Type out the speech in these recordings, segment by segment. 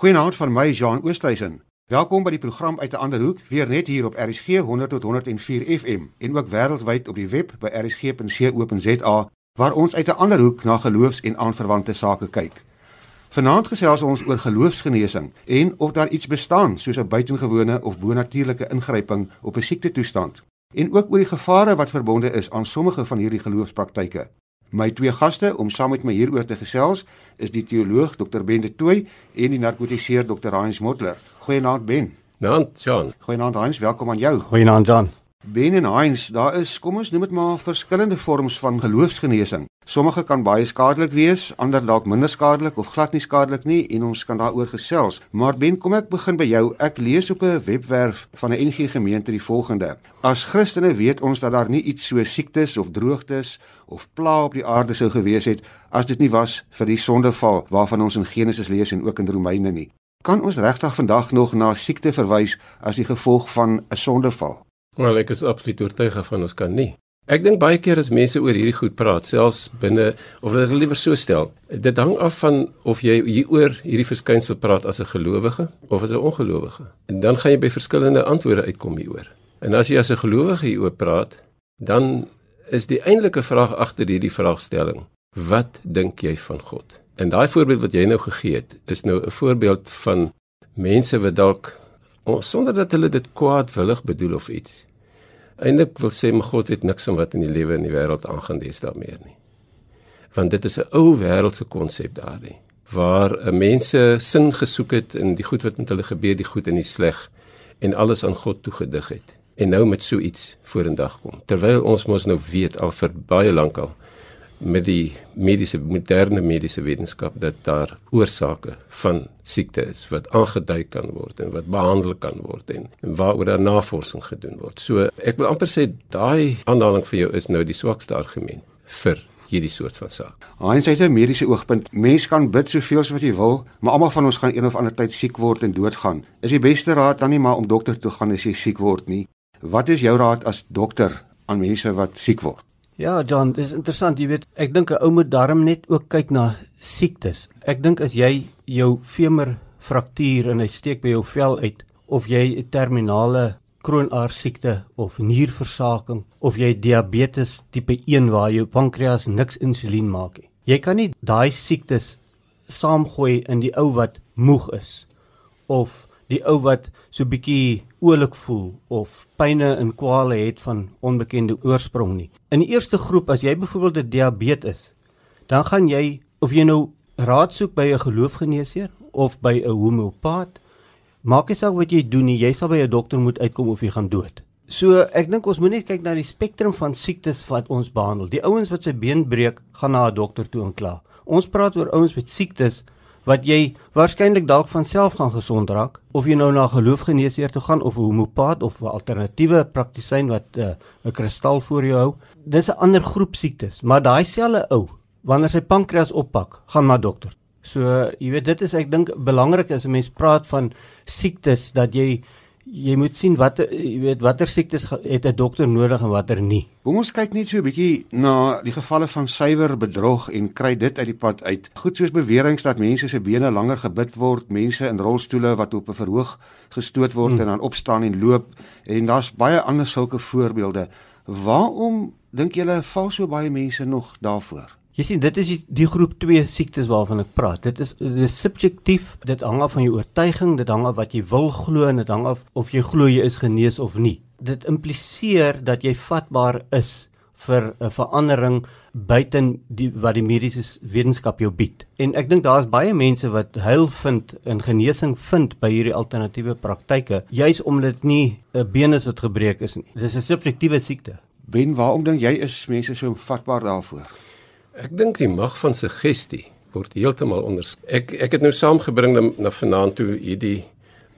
Goeienaand van my Jean Oosthuizen. Welkom by die program uit 'n ander hoek, weer net hier op RSG 100 tot 104 FM en ook wêreldwyd op die web by rsg.co.za waar ons uit 'n ander hoek na geloofs- en aanverwante sake kyk. Vanaand gesels ons oor geloofsgenesing en of daar iets bestaan soos 'n buitengewone of bonatuurlike ingryping op 'n siektetoestand en ook oor die gevare wat verbonde is aan sommige van hierdie geloofspraktyke. My twee gaste om saam met my hieroor te gesels is die teoloog Dr Ben de Tooy en die narkotiseer Dr Heinz Mottler. Goeienaand Ben. Naand John. Goeienaand Heinz, welkom aan jou. Goeienaand John. Ben en Heinz, daar is kom ons noem dit maar verskillende vorms van geloofsgenesing. Sommige kan baie skadelik wees, ander dalk minder skadelik of glad nie skadelik nie en ons kan daaroor gesels. Maar Ben, kom ek begin by jou. Ek lees op 'n webwerf van 'n NG gemeente die volgende: As Christene weet ons dat daar nie iets so siektes of droogtes of pla op die aarde sou gewees het as dit nie was vir die sondeval waarvan ons in Genesis lees en ook in Romeine nie. Kan ons regtig vandag nog na siekte verwys as die gevolg van 'n sondeval? Wel ek is absoluut oortuig van ons kan nie. Ek dink baie keer as mense oor hierdie goed praat, selfs binne of hulle liewer so stel, dit hang af van of jy hieroor hierdie verskynsel praat as 'n gelowige of as 'n ongelowige. En dan gaan jy by verskillende antwoorde uitkom hieroor. En as jy as 'n gelowige hieroor praat, dan is die eintlike vraag agter hierdie vraagstelling: Wat dink jy van God? En daai voorbeeld wat jy nou gegee het, is nou 'n voorbeeld van mense wat dalk sonder dat hulle dit kwaadwillig bedoel of iets. Eindelik wil sê my God weet niks van wat in die lewe en die wêreld aangaan daar meer nie. Want dit is 'n ou wêreldse konsep daardie waar mense sin gesoek het in die goed wat met hulle gebeur, die goed en die sleg en alles aan God toegedig het. En nou met so iets vorendag kom. Terwyl ons mos nou weet al vir baie lank al met die mediese moderne mediese wetenskap dat daar oorsake van siekte is wat aangedui kan word en wat behandel kan word en, en waaroor daar navorsing gedoen word. So ek wil amper sê daai aanhaling vir jou is nou die swakste argument vir hierdie soort van saak. Heinz het 'n mediese oogpunt. Mens kan bid soveel as wat jy wil, maar almal van ons gaan een of ander tyd siek word en doodgaan. Is die beste raad dan nie maar om dokter toe gaan as jy siek word nie? Wat is jou raad as dokter aan mense wat siek word? Ja, John, dis interessant, jy weet, ek dink 'n ou moet darm net ook kyk na siektes. Ek dink as jy jou femur fraktuur en hy steek by jou vel uit of jy 'n terminale kroonaar siekte of nierversaking of jy diabetes tipe 1 waar jou pankreas niks insulien maak nie. Jy kan nie daai siektes saamgooi in die ou wat moeg is of die ou wat so bietjie oulik voel of pyne en kwale het van onbekende oorsprong nie. In die eerste groep as jy byvoorbeeld 'n diabetes is, dan gaan jy of jy nou raad soek by 'n geloofgeneesheer of by 'n homeopaat, maak nie saak wat jy doen nie, jy sal by 'n dokter moet uitkom of jy gaan dood. So ek dink ons moet net kyk na die spektrum van siektes wat ons behandel. Die ouens wat sy been breek, gaan na 'n dokter toe en kla. Ons praat oor ouens met siektes wat jy waarskynlik dalk van self gaan gesond raak of jy nou na geloofgeneesheer toe gaan of 'n homeopaat of 'n alternatiewe praktisyn wat eh, 'n uh, kristal voor jou hou. Dis 'n ander groep siektes, maar daai selfe ou wanneer sy pankreas oppak, gaan maar dokter. So jy weet dit is ek dink belangrik is 'n mens praat van siektes dat jy jy moet sien watter jy weet watter siektes het 'n dokter nodig en watter nie. Kom ons kyk net so 'n bietjie na die gevalle van suiwer bedrog en kry dit uit die pad uit. Goed soos beweringe dat mense se bene langer gebit word, mense in rolstoele wat op 'n verhoog gestoot word hmm. en dan opstaan en loop en daar's baie ander sulke voorbeelde. Waarom dink julle val so baie mense nog daarvoor? Jy sien, dit is die, die groep 2 siektes waarvan ek praat. Dit is dis subjektief. Dit hang af van jou oortuiging, dit hang af wat jy wil glo en dit hang af of jy glo jy is genees of nie. Dit impliseer dat jy vatbaar is vir 'n verandering buiten die wat die mediese wetenskap jou bied. En ek dink daar's baie mense wat heil vind en genesing vind by hierdie alternatiewe praktyke, juis omdat dit nie 'n been is wat gebreek is nie. Dis 'n subjektiewe siekte. Ben, waarom dink jy is mense so vatbaar daarvoor? Ek dink die mag van suggestie word heeltemal onderskat. Ek ek het nou saamgebring na, na vanaand toe hierdie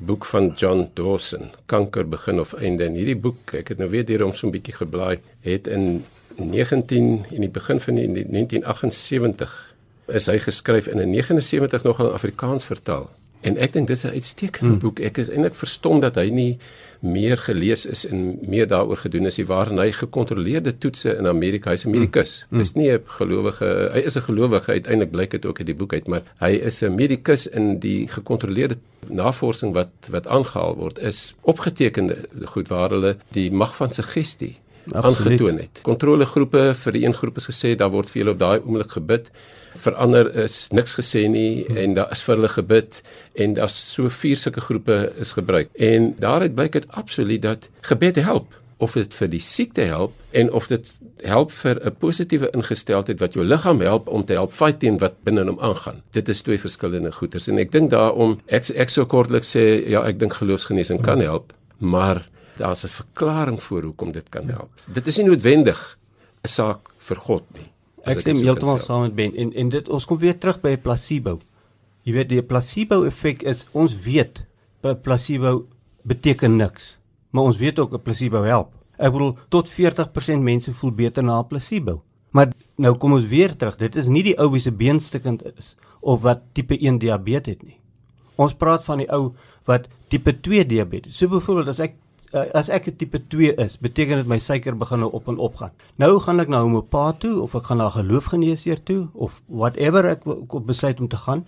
boek van John Dawson, Kanker begin of einde. En hierdie boek, ek het nou weer hier om so 'n bietjie geblaai, het in 19 in die begin van die 1978 is hy geskryf in 'n 79 nog in Afrikaans vertaal. En ek dink dis 'n uitstekende hmm. boek. Ek is eintlik verstom dat hy nie meer gelees is en meer daaroor gedoen is. Hy waarin hy gekontroleerde toetse in Amerika. Hy's 'n medikus. Hmm. Hy's nie 'n gelowige, hy is 'n gelowige uiteindelik blyk dit ook uit die boek uit, maar hy is 'n medikus in die gekontroleerde navorsing wat wat aangehaal word is opgetekende goed waar hulle die mag van suggestie aangetoon het. Kontrolegroepe vir die een groep is gesê daar word vir julle op daai oomblik gebid vir ander is niks gesê nie hmm. en daar is vir hulle gebid en daar's so vier sulke groepe is gebruik. En daaruit blyk dit absoluut dat gebed help of dit vir die siekte help en of dit help vir 'n positiewe ingesteldheid wat jou liggaam help om te help fight teen wat binne hom aangaan. Dit is twee verskillende goeters en ek dink daarom ek ek sou kortliks sê ja, ek dink geloofsgenesing kan help, maar daar's 'n verklaring vir hoekom dit kan help. Dit is nie noodwendig 'n saak vir God nie. Ek stem heeltemal saam met Ben en en dit ons kom weer terug by 'n placebo. Jy weet die placebo effek is ons weet 'n placebo beteken niks, maar ons weet ook 'n placebo help. Ek bedoel tot 40% mense voel beter na 'n placebo. Maar nou kom ons weer terug. Dit is nie die ou wie se beenstukkend is of wat tipe 1 diabetes het nie. Ons praat van die ou wat tipe 2 diabetes. So byvoorbeeld as ek uh, as ek 'n tipe 2 is, beteken dit my suiker begin nou op en op gaan. Nou gaan ek na 'n homeopaat toe of ek gaan na geloofgeneesheer toe of whatever ek op besluit om te gaan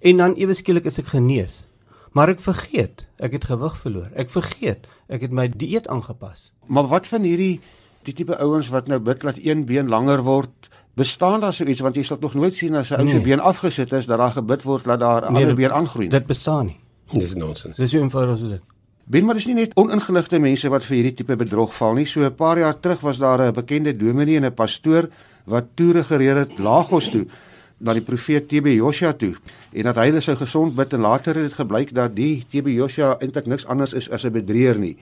en dan ewe skielik is ek genees. Maar ek vergeet, ek het gewig verloor. Ek vergeet, ek het my dieet aangepas. Maar wat van hierdie die tipe ouens wat nou bid dat een been langer word? Bestaan daar so iets want jy sal nog nooit sien as 'n ou se nee. been afgesit is dat daar gebid word dat daar 'n nee, ander been aangroei. Dit bestaan nie. Dis nonsens. Dis eenvoudig so dit. Ben maar dis nie net oningeligte mense wat vir hierdie tipe bedrog val nie. So 'n paar jaar terug was daar 'n bekende dominee en 'n pastoor wat toere gereed het Lagos toe na die profeet TB Joshua toe en dat hy hulle sou gesond bid en later het dit gebleik dat die TB Joshua eintlik niks anders is as 'n bedrieger nie.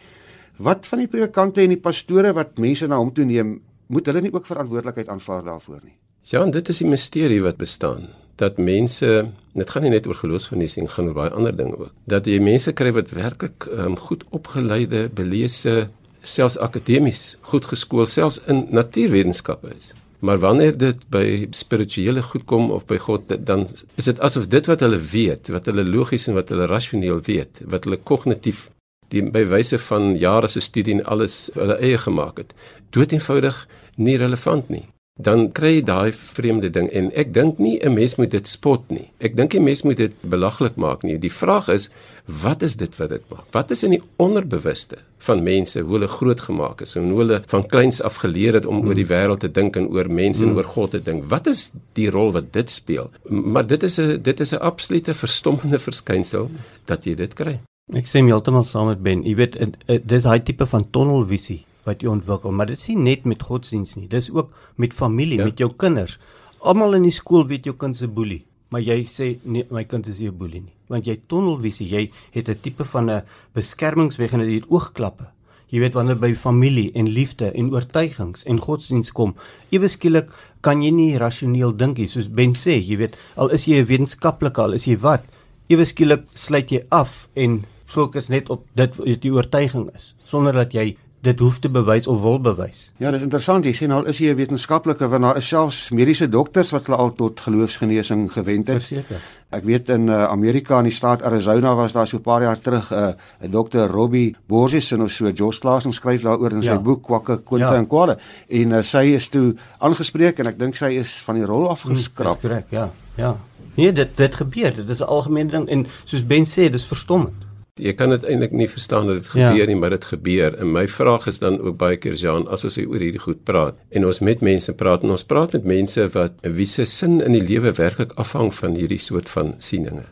Wat van die predikante en die pastore wat mense na hom toe neem, moet hulle nie ook verantwoordelikheid aanvaar daarvoor nie? Ja, en dit is die misterie wat bestaan dat mense dit gaan nie net oor geloofsverniesing gaan oor baie ander dinge ook dat jy mense kry wat werklik um, goed opgeleide belese selfs akademies goed geskool selfs in natuurwetenskappe is. Maar wanneer dit by spirituele goed kom of by God dan is dit asof dit wat hulle weet wat hulle logies en wat hulle rasioneel weet wat hulle kognitief die by wyse van jare se studie en alles hulle eie gemaak het dood eenvoudig nie relevant nie dan kry jy daai vreemde ding en ek dink nie 'n mens moet dit spot nie. Ek dink 'n mens moet dit belaglik maak nie. Die vraag is wat is dit wat dit maak? Wat is in die onderbewuste van mense hoe hulle grootgemaak is en hoe hulle van kleins af geleer het om mm. oor die wêreld te dink en oor mense mm. en oor God te dink? Wat is die rol wat dit speel? Maar dit is 'n dit is 'n absolute verstommende verskynsel dat jy dit kry. Ek sê heeltemal saam met Ben. Jy weet dis daai tipe van tunnelvisie wat jy ontwikkel, maar dit is nie net met godsdiens nie. Dis ook met familie, ja. met jou kinders. Almal in die skool weet jou kind se boelie, maar jy sê nee, my kind is nie 'n boelie nie, want jy tunnelvisie, jy het 'n tipe van 'n beskermingsweg en jy het oogklappe. Jy weet wanneer by familie en liefde en oortuigings en godsdiens kom, ewe skielik kan jy nie rasioneel dink nie, soos Ben sê, jy weet, al is jy 'n wetenskaplike, al is jy wat, ewe skielik sluit jy af en fokus net op dit wat die oortuiging is, sonder dat jy dit hoef te bewys of wil bewys. Ja, dis interessant. Jy sien al is jy 'n wetenskaplike want daar is selfs mediese dokters wat hulle al tot geloofsgenesing gewend het. Verseker. Ek weet in uh, Amerika in die staat Arizona was daar so 'n paar jaar terug 'n uh, dokter Robbie Borges en of so Josh Klaasing skryf daaroor in sy ja. boek Kwakke Kwinte ja. en Kwade en uh, sy is toe aangespreek en ek dink sy is van die rol afgeskraap. Hm, Korrek, ja. Ja. Nee, dit dit gebeur. Dit is 'n algemene ding en soos Ben sê, dis verstommend. Jy kan dit eintlik nie verstaan dat dit gebeur ja. nie, maar dit gebeur. En my vraag is dan ook baie keer Jean, as ons oor hierdie goed praat en ons met mense praat en ons praat met mense wat wie se sin in die lewe werklik afhang van hierdie soort van sieninge.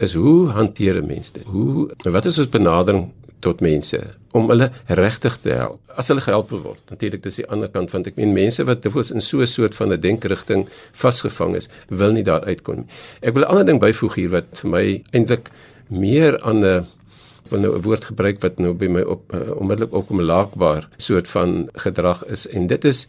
Is hoe hanteer 'n mens dit? Hoe wat is ons benadering tot mense om hulle regtig te help? As hulle gehelp word. Natuurlik dis die ander kant van ek meen mense wat dikwels in so 'n soort van 'n denkerigting vasgevang is, wil nie daar uitkom nie. Ek wil 'n ander ding byvoeg hier wat vir my eintlik meer aan 'n wil nou 'n woord gebruik wat nou by my op uh, onmiddellik opkomlaakbaar soort van gedrag is en dit is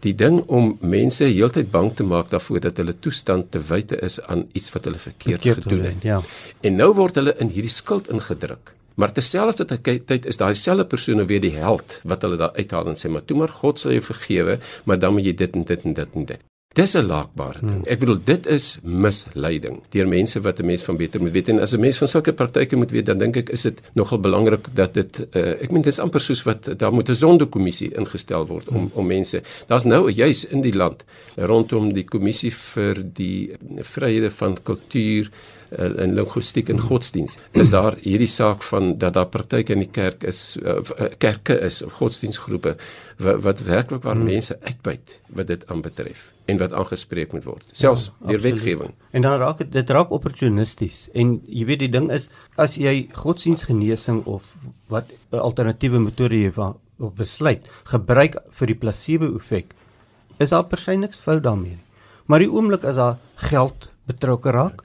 die ding om mense heeltyd bang te maak daarvoor dat hulle toestand te wyte is aan iets wat hulle verkeerd, verkeerd gedoen het. Ja. En nou word hulle in hierdie skuld ingedruk. Maar terselfdertyd is daai selfde persone weer die held wat hulle daar uithaal en sê maar toe maar God sal jou vergewe, maar dan moet jy dit en dit en dit en dit. Dis 'n laakbare ding. Ek bedoel dit is misleiding deur mense wat 'n mens van beter moet weet en as 'n mens van sulke praktyke moet weet dan dink ek is dit nogal belangrik dat dit uh, ek meen dit is amper soos wat daar moet 'n sondekommissie ingestel word om om mense. Daar's nou juis in die land rondom die kommissie vir die vryhede van kultuur uh, in logistiek en godsdiens. Is daar hierdie saak van dat daar praktyke in die kerk is uh, kerke is of godsdiensgroepe wat, wat werklik waar hmm. mense uitbuit wat dit aanbetref en wat aangespreek moet word selfs ja, deur wetgewing. En dan raak dit dit raak opportunisties en jy weet die ding is as jy godsdiensgenesing of wat alternatiewe metode jy van op besluit gebruik vir die placebo effek is daar per se niks fout daarmee. Maar die oomblik as daar geld betrokke raak,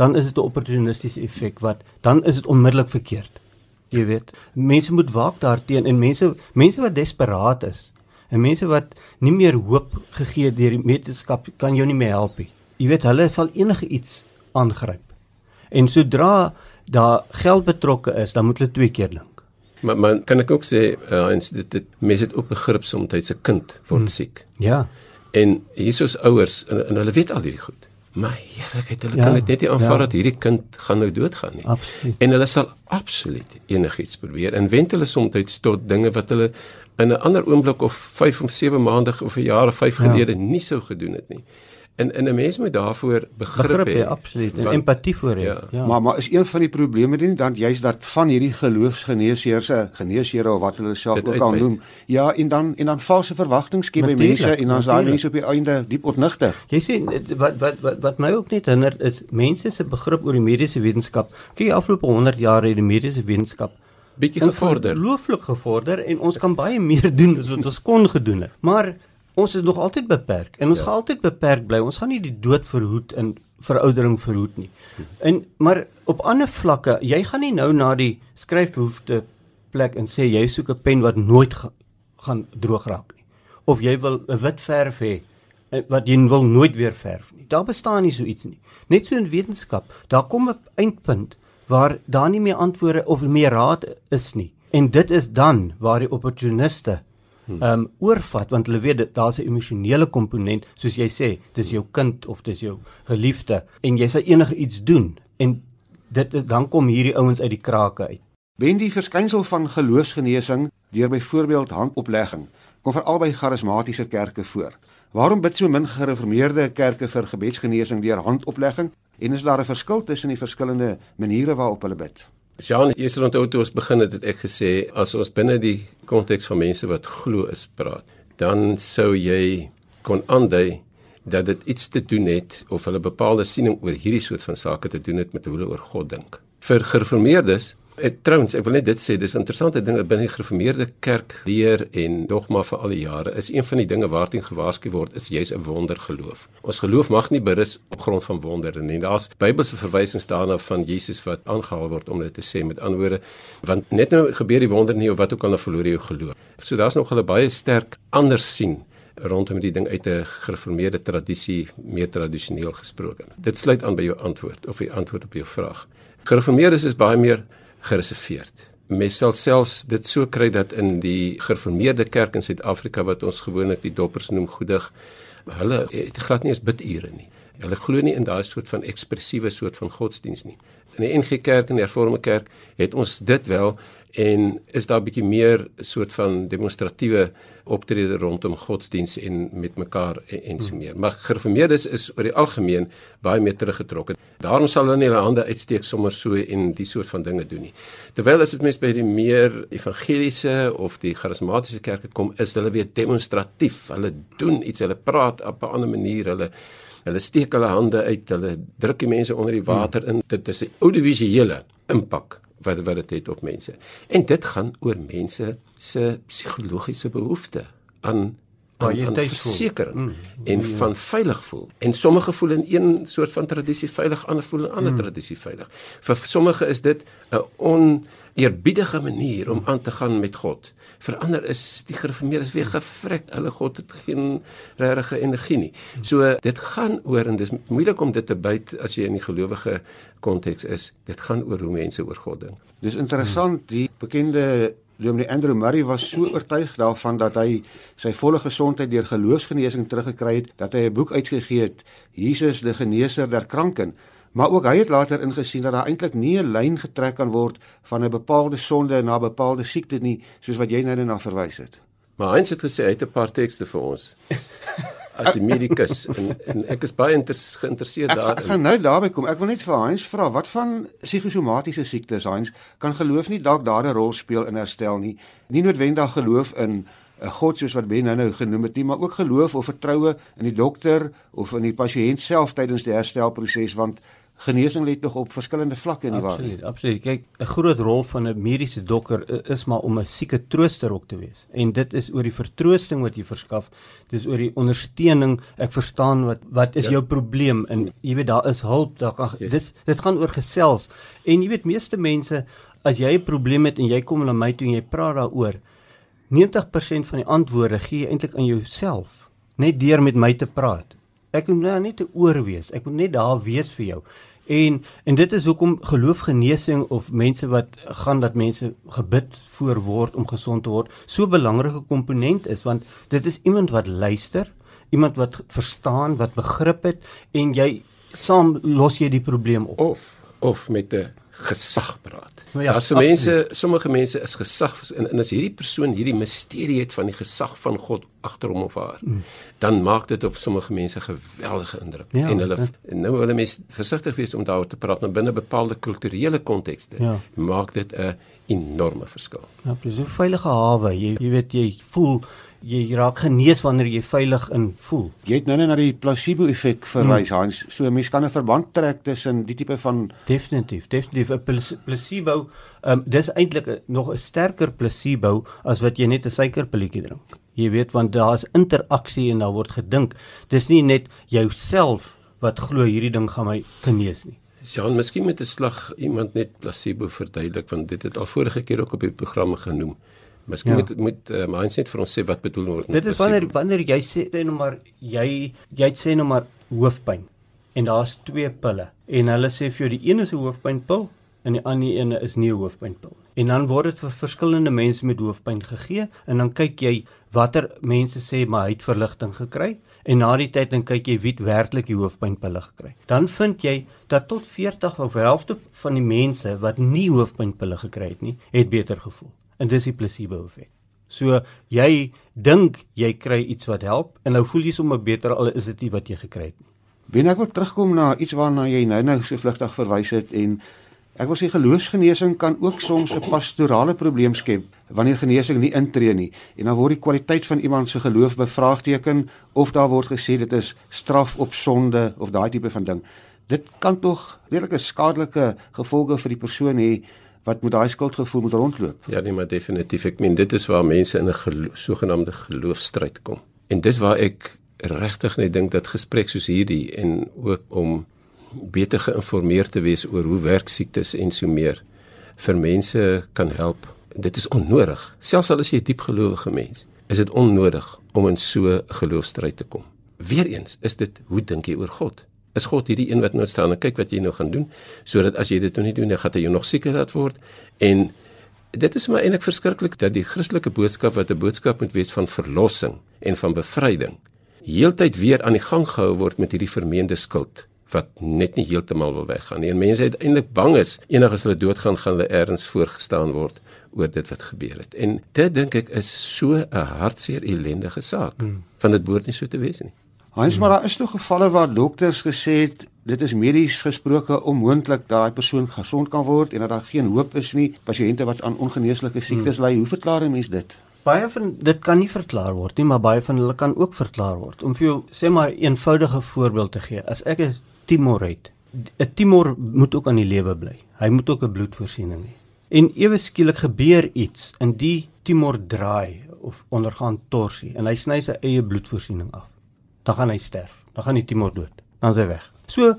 dan is dit 'n opportunistiese effek wat dan is dit onmiddellik verkeerd. Jy weet, mense moet waak daarteenoor en mense mense wat desperaat is en mense wat nie meer hoop gegee deur die wetenskap kan jou nie meer help nie. Jy weet, hulle sal enige iets aangryp. En sodra daar geld betrokke is, dan moet hulle twee keer dink. Maar man kan ek ook sê uh, eens dit, dit mense het ook begrip soms tyd se kind word hmm. siek. Ja. En hiersoos ouers en, en hulle weet al hierdie goed. Maar heerlikheid, hulle ja, kan dit net nie aanvaar ja. dat hierdie kind gaan nou doodgaan nie. Absoluut. En hulle sal absoluut enigiets probeer en wend hulle soms tot dinge wat hulle in 'n ander oomblik of 5 of 7 maande of 'n jaar of 5 ja. gelede nie sou gedoen het nie. En en 'n mens moet daarvoor begrip, begrip hê, absoluut, en empatie voor hê. Ja. ja. Maar maar is een van die probleme dien dan juist dat van hierdie geloofsgeneesheers, geneesheere of wat hulle self ook al noem, ja, en dan en dan valse verwagtinge skep by mense en dan is daai mense op die einde diep ontnigter. Jy sien wat wat wat wat my ook net hinder is mense se begrip oor die mediese wetenskap. Kyk, afgelope 100 jaar het die mediese wetenskap bietjie gevorder. Ongelooflik gevorder en ons kan baie meer doen as wat ons kon gedoen het. Maar ons is nog altyd beperk en ons ja. gaan altyd beperk bly. Ons gaan nie die dood verhoed en veroudering verhoed nie. En maar op ander vlakke, jy gaan nie nou na die skryfbehoefte plek en sê jy soek 'n pen wat nooit ga, gaan droog raak nie. Of jy wil 'n wit verf hê eh, wat jy wil nooit weer verf nie. Daar bestaan nie so iets nie. Net so in wetenskap, daar kom 'n eindpunt waar daar nie meer antwoorde of meer raad is nie. En dit is dan waar die opportuniste. Ehm um, oorvat want hulle weet daar's 'n emosionele komponent soos jy sê dis jou kind of dis jou geliefde en jy sal enige iets doen en dit dan kom hierdie ouens uit die krake uit. Wen die verskynsel van geloofsgenesing deur byvoorbeeld handoplegging kom vir albei charismatiese kerke voor. Waarom bid so min gereformeerde kerke vir gebedsgenesing deur handoplegging en is daar 'n verskil tussen die verskillende maniere waarop hulle bid? Jean, jy sal onthou toe ons begin het, het ek gesê as ons binne die konteks van mense wat glo is praat, dan sou jy kon aandui dat dit iets te doen het of hulle bepaalde siening oor hierdie soort van sake te doen het met hoe hulle oor God dink. Vir gereformeerdes Ek trouens, ek wil net dit sê, dis 'n interessante ding dat binne die gereformeerde kerk leer en dogma vir al die jare is een van die dinge waarteen gewaarsku word is jy's 'n wondergeloof. Ons geloof mag nie berus op grond van wondere nie. Daar's Bybelse verwysings daarna van Jesus wat aangehaal word om dit te sê met anderwoorde, want net nou gebeur die wonder nie of wat ook al dan verloor jy jou geloof. So daar's nog 'n baie sterk anders sien rondom die ding uit 'n gereformeerde tradisie meer tradisioneel gesproke. Dit sluit aan by jou antwoord of die antwoord op jou vraag. Gereformeerdes is baie meer gereserveerd. Mens sal selfs dit so kry dat in die gereformeerde kerk in Suid-Afrika wat ons gewoonlik die doppers noem goedig, hulle het glad nie eens bidure nie. Hulle glo nie in daai soort van ekspressiewe soort van godsdiens nie. In die NG Kerk en die Hervormde Kerk het ons dit wel en is daar 'n bietjie meer soort van demonstratiewe optrede rondom godsdiens en met mekaar en, en so meer. Maar gereformeerdes is oor die algemeen baie meer teruggetrokke. Daarom sal hulle nie hulle hande uitsteek sommer so en die soort van dinge doen nie. Terwyl as dit mens by die meer evangeliese of die charismatiese kerke kom, is hulle weer demonstratief. Hulle doen iets, hulle praat op 'n ander manier, hulle hulle steek hulle hande uit, hulle druk die mense onder die water in. Dit is 'n audiovisuele impak wat wat dit het op mense. En dit gaan oor mense se psigologiese behoeftes aan aan, aan versekering mm, en ja. van veilig voel. En sommige voel in een soort van tradisie veilig, ander voel in 'n ander mm. tradisie veilig. Vir sommige is dit 'n oneerbiedige manier om aan te gaan met God. Vir ander is die gereformeerdes weer gevrek. Hulle God het geen regte energie nie. So dit gaan oor en dis moeilik om dit te byt as jy in die gelowige konteks is. Dit gaan oor hoe mense oor God dink. Dis interessant die bekende Dominee Andrew Murray was so oortuig daarvan dat hy sy volle gesondheid deur geloofsgenesing teruggekry het dat hy 'n boek uitgegee het, Jesus die geneeser der kranken. Maar ook hy het later ingesien dat daar eintlik nie 'n lyn getrek kan word van 'n bepaalde sonde na 'n bepaalde siekte nie, soos wat jy nou net na verwys het. Maar Heinz het gesê hy het 'n paar tekste vir ons. As 'n medikus en, en ek is baie geïnteresseerd daarin. Ek gaan nou daarby kom. Ek wil net vir Heinz vra, wat van psigosomatiese siektes, Heinz, kan geloof nie dalk daar 'n rol speel in herstel nie? Nie noodwendig geloof in 'n God soos wat Ben nou nou genoem het nie, maar ook geloof of vertroue in die dokter of in die pasiënt self tydens die herstelproses want genesing lê tog op verskillende vlakke in die waar. Absoluut, absoluut. Kyk, 'n groot rol van 'n mediese dokter is maar om 'n sieke trooster ook te wees. En dit is oor die vertroosting wat jy verskaf. Dis oor die ondersteuning. Ek verstaan wat wat is ja. jou probleem en jy weet daar is hulp. Daar kan yes. dis dit gaan oor gesels. En jy weet meeste mense as jy 'n probleem het en jy kom na my toe en jy praat daaroor 90% van die antwoorde gee jy eintlik aan jouself net deur met my te praat. Ek moet nou net 'n oor wees. Ek moet net daar wees vir jou. En en dit is hoekom geloofgenesing of mense wat gaan dat mense gebid voor word om gesond te word so 'n belangrike komponent is want dit is iemand wat luister, iemand wat verstaan, wat begrip het en jy saam los jy die probleem op. Of of met 'n gesag praat. Nou ja, Daar's so mense, sommige mense is gesag en, en as hierdie persoon hierdie misterie het van die gesag van God agter hom of haar, mm. dan maak dit op sommige mense geweldige indruk. Ja, en hulle ja. nou hulle mens versigtig wees om daaroor te praat, maar binne bepaalde kulturele kontekste ja. maak dit 'n enorme verskil. Ja, presies. 'n Veilige hawe. Jy jy weet jy voel jy raak genees wanneer jy veilig in voel. Jy het nou net na die placebo effek verwys hmm. Hans. So 'n mens kan 'n verband trek tussen die tipe van Definitief, definitief 'n placebo. Ehm um, dis eintlik nog 'n sterker placebo as wat jy net 'n suikerpilletjie drink. Jy weet want daar's interaksie en daar word gedink. Dis nie net jouself wat glo hierdie ding gaan my genees nie. Jean, miskien met 'n slag iemand net placebo verduidelik want dit het al vorige keer ook op die programme genoem. Miskien ja. moet moet uh, mindset vir ons sê wat bedoel word. Dit is wanneer wanneer jy sê sê nou maar jy jy sê nou maar hoofpyn en daar's twee pille en hulle sê vir jou die een is 'n hoofpynpil en die ander een is nie 'n hoofpynpil. En dan word dit vir verskillende mense met hoofpyn gegee en dan kyk jy watter mense sê maar hy het verligting gekry en na die tyd dan kyk jy wie werklik die hoofpynpille gekry. Dan vind jy dat tot 40 of helfte van die mense wat nie hoofpynpille gekry het nie, het beter gevoel en dis die placebo effek. So jy dink jy kry iets wat help en nou voel jy sommer beter al is dit nie wat jy gekry het nie. Wen ek wil terugkom na iets waarna jy nou-nou so vlugtig verwys het en ek wil sê geloofsgenesing kan ook soms 'n pastorale probleem skep wanneer genesing nie intree nie en dan word die kwaliteit van iemand se geloof bevraagteken of daar word gesê dit is straf op sonde of daai tipe van ding. Dit kan tog redelike skadelike gevolge vir die persoon hê wat met daai skuldgevoel moet rondloop. Ja, nee, maar definitief. Ek meen dit is waar mense in 'n gelo sogenaamde geloofstryd kom. En dis waar ek regtig net dink dat gesprek soos hierdie en ook om beter geïnformeerd te wees oor hoe werk siektes en so meer vir mense kan help. Dit is onnodig. Selfs al is jy 'n diep gelowige mens, is dit onnodig om in so 'n geloofstryd te kom. Weereens is dit hoe dink jy oor God? Is God hierdie een wat nou staan en kyk wat jy nou gaan doen sodat as jy dit nou nie doen dan gaan jy nog seker laat word? En dit is maar eintlik verskriklik dat die Christelike boodskap wat 'n boodskap moet wees van verlossing en van bevryding heeltyd weer aan die gang gehou word met hierdie vermeende skuld wat net nie heeltemal wil weggaan nie. En mense uiteindelik bang is enig as hulle doodgaan gaan hulle ergens voorgestaan word oor dit wat gebeur het. En dit dink ek is so 'n hartseer ellendige saak hmm. van dit behoort nie so te wees nie Hans, maar daar is tog gevalle waar dokters gesê het dit is medies gesproke onmoontlik dat daai persoon gesond kan word en dat daar geen hoop is nie. Pasiënte wat aan ongeneeslike siektes hmm. ly, hoe verklaar 'n mens dit? Baie van dit kan nie verklaar word nie, maar baie van hulle kan ook verklaar word. Om vir jou sê maar 'n eenvoudige voorbeeld te gee. As ek 'n tumor het, 'n tumor moet ook aan die lewe bly. Hy moet ook 'n bloedvoorsiening hê. En ewe skielik gebeur iets in die tumor draai of ondergaan torsie en hy sny sy eie bloedvoorsiening af dan gaan hy sterf. Dan gaan die tumor dood. Dan is hy weg. So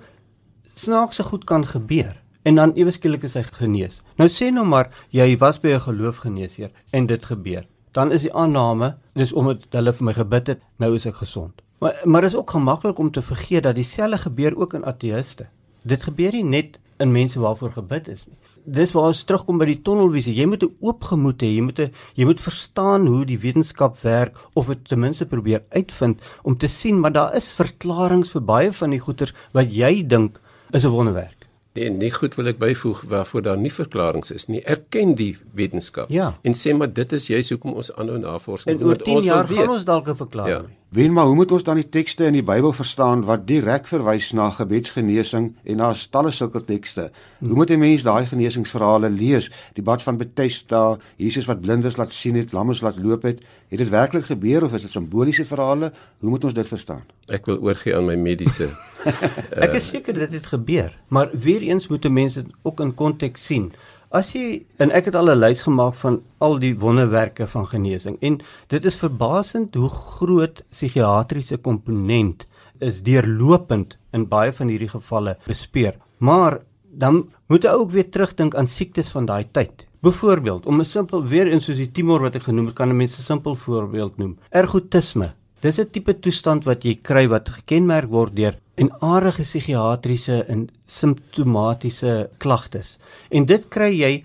snaakse goed kan gebeur en dan ewe skielik is hy genees. Nou sê nou maar jy was by 'n geloofgeneesheer en dit gebeur. Dan is die aanname dis omdat hulle vir my gebid het, nou is ek gesond. Maar maar is ook gemaklik om te vergeet dat dieselfde gebeur ook in ateïste. Dit gebeur nie net in mense waarvoor gebid is nie. Dis waar ons terugkom by die tonnelvisie. Jy moet 'n oop gemoed hê. Jy moet 'n jy moet verstaan hoe die wetenskap werk of dit ten minste probeer uitvind om te sien maar daar is verklaringe vir baie van die goeters wat jy dink is 'n wonderwerk. Nee, nie goed wil ek byvoeg waarvoor daar nie verklaringe is nie. Erken die wetenskap Ja. en sê maar dit is juist hoekom ons aanhou navorsing En oor 10 wil jaar gaan ons dalk 'n verklaring Ja. Wen maar hoe moet ons dan die tekste in die Bybel verstaan wat direk verwys na gebedsgenesing en na talle sulke tekste? Hoe moet 'n mens daai genesingsverhale lees? Die bad van Bethesda, Jesus wat blindes laat sien het, lammes laat loop het, het dit werklik gebeur of is dit simboliese verhale? Hoe moet ons dit verstaan? Ek wil oorgie aan my mediese. Ek is seker dit het gebeur, maar weer eens moet mense dit ook in konteks sien. As jy en ek het al 'n lys gemaak van al die wonderwerke van genesing en dit is verbasend hoe groot psigiatriese komponent is deurlopend in baie van hierdie gevalle bespeer. Maar dan moet jy ook weer terugdink aan siektes van daai tyd. Byvoorbeeld, om 'n simpel weer in soos die tumor wat ek genoem het, kan 'n mens 'n simpel voorbeeld noem. Ergotisme. Dis 'n tipe toestand wat jy kry wat gekenmerk word deur enaardige psigiatriese en simptomatiese klagtes. En dit kry jy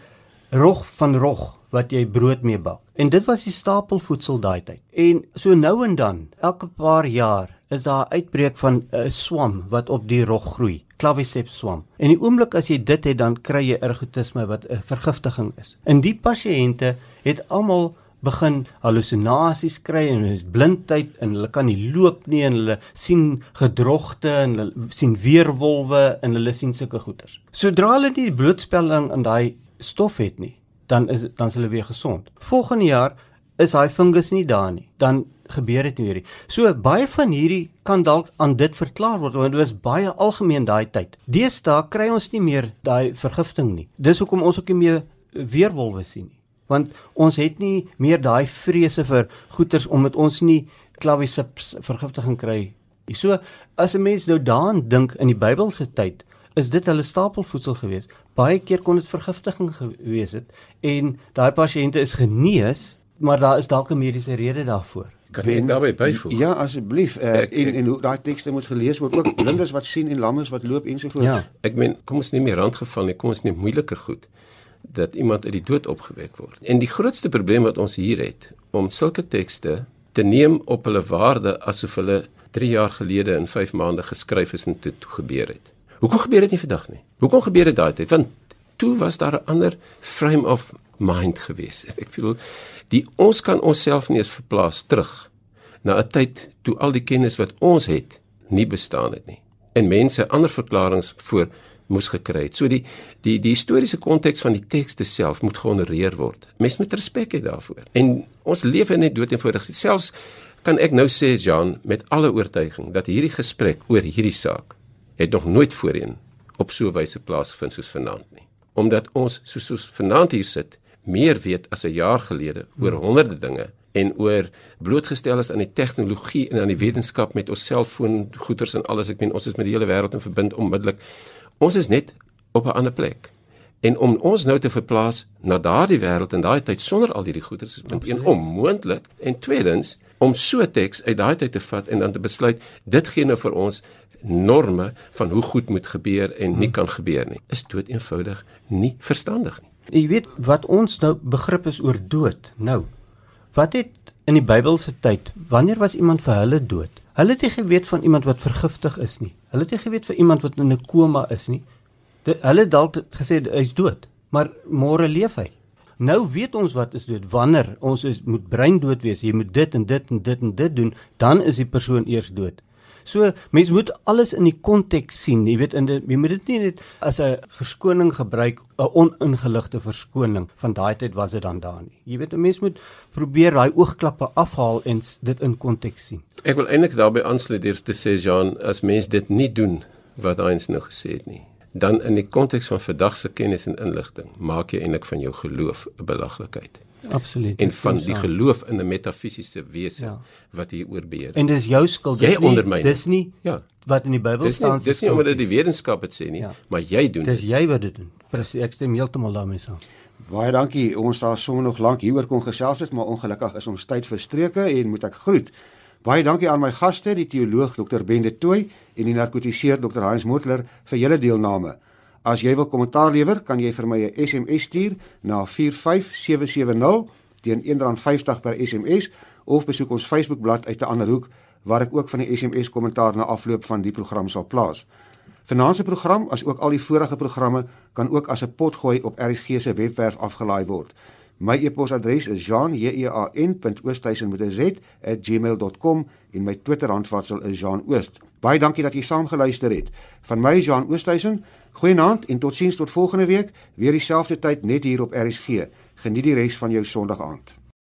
rog van rog wat jy brood mee bak. En dit was die stapelvoedsel daai tyd. En so nou en dan, elke paar jaar, is daar 'n uitbreek van 'n swam wat op die rog groei, claviceps swam. En die oomblik as jy dit het, dan kry jy ergotisme wat 'n vergiftiging is. En die pasiënte het almal begin halusinasies kry en hulle is blindheid en hulle kan nie loop nie en hulle sien gedrogte en hulle sien weerwolwe en hulle sien sulke goeters. Sodra hulle nie die blootstelling aan daai stof het nie, dan is dan is hulle weer gesond. Volgende jaar is daai fungus nie daar nie. Dan gebeur dit nie weer nie. So baie van hierdie kan dalk aan dit verklaar word want dit was baie algemeen daai tyd. Deesdae kry ons nie meer daai vergifting nie. Dis hoekom ons ook nie meer weerwolwe sien nie want ons het nie meer daai vrese vir goeters omdat ons nie claviceps vergiftiging kry. So as 'n mens nou daaraan dink in die Bybelse tyd, is dit hulle stapelvoedsel gewees. Baie keer kon dit vergiftiging gewees het en daai pasiënte is genees, maar daar is dalk 'n mediese rede daarvoor. Kan ek daarbey byvoeg? Ja, asseblief. Uh, Ek- en ek- en hoe daai tekste moet gelees word ook blindes wat sien en lammes wat loop ensovoorts. Ja. Ek meen, kom ons neem die randgeval nie, kom ons neem moeiliker goed dat iemand uit die dood opgewek word. En die grootste probleem wat ons hier het, om sulke tekste te neem op hulle waarde asof hulle 3 jaar gelede in 5 maande geskryf is en dit toe gebeur het. Hoekom gebeur dit nie vandag nie? Hoekom gebeur dit daai tyd? Want toe was daar 'n ander frame of mind gewees. Ek bedoel, die ons kan onsself nie eens verplaas terug na 'n tyd toe al die kennis wat ons het nie bestaan het nie en mense ander verklaringe voor moes gekry het. So die die die historiese konteks van die tekste self moet gehonoreer word. Mens moet respek hê daarvoor. En ons lewe net dood eenvoudig. Selfs kan ek nou sê Jan met alle oortuiging dat hierdie gesprek oor hierdie saak het nog nooit voorheen op so 'n wyse plaasgevind soos vanaand nie. Omdat ons soos soos vanaand hier sit, meer weet as 'n jaar gelede oor honderde dinge en oor blootgestel is aan die tegnologie en aan die wetenskap met ons selfoon goeders en alles ek meen ons is met die hele wêreld in verbind onmiddellik ons is net op 'n ander plek en om ons nou te verplaas na daardie wêreld in daai tyd sonder al hierdie goeders is punt 1 onmoontlik en tweedens om so teks uit daai tyd te vat en dan te besluit dit gee nou vir ons norme van hoe goed moet gebeur en nie kan gebeur nie is dood eenvoudig nie verstandig nie Jy weet wat ons nou begrip is oor dood. Nou, wat het in die Bybelse tyd, wanneer was iemand vir hulle dood? Hulle het nie geweet van iemand wat vergiftig is nie. Hulle het nie geweet van iemand wat in 'n koma is nie. De, hulle dalk gesê hy's dood, maar môre leef hy. Nou weet ons wat is dood. Wanneer ons is, moet brein dood wees, jy moet dit en dit en dit en dit doen, dan is die persoon eers dood. So mense moet alles in die konteks sien, jy weet in die, jy moet dit nie net as 'n verskoning gebruik, 'n oningeligte verskoning van daai tyd was dit dan daar nie. Jy weet 'n mens moet probeer daai oogklappe afhaal en dit in konteks sien. Ek wil eintlik daarbey aansluit deur te sê Jean, as mens dit nie doen wat Heinz nou gesê het nie, dan in die konteks van vandag se kennis en inligting, maak jy eintlik van jou geloof 'n belaglikheid Absoluut. en van die geloof in 'n metafisiese wese Ja. wat hier oorbeheer. En dis jou skuld. Jy Dis nie ondermyn dis nie Ja. wat in die Bybel Dis nie staan. dis nie omdat dit die wetenskap dit sê nie, Ja. maar jy doen dis dit. jy wat dit doen. Presies, ek stem heeltemal daarmee saam. Baie dankie. Ons sal sommer nog lank hieroor kon gesels het, maar ongelukkig is ons tyd verstreke en moet ek groet. Baie dankie aan my gaste, die teoloog Dr. Ben de Tooy en die narkotiseer Dr. Hans Motler vir julle deelname. As jy wil kommentaar lewer, kan jy vir my 'n SMS stuur na 45770 teen R1.50 per SMS of besoek ons Facebookblad uit 'n ander hoek waar ek ook van die SMS kommentaar na afloop van die program sal plaas. Vanaand se program, as ook al die vorige programme, kan ook as 'n potgooi op RSG se webwerf afgelaai word. My e-posadres is jean.oosthuizen@gmail.com en my Twitter-handvatsel is jeanoost. Baie dankie dat jy saamgeluister het. Van my Jean Oosthuizen, goeienaand en totsiens tot volgende week, weer dieselfde tyd net hier op RSG. Geniet die res van jou Sondag aand.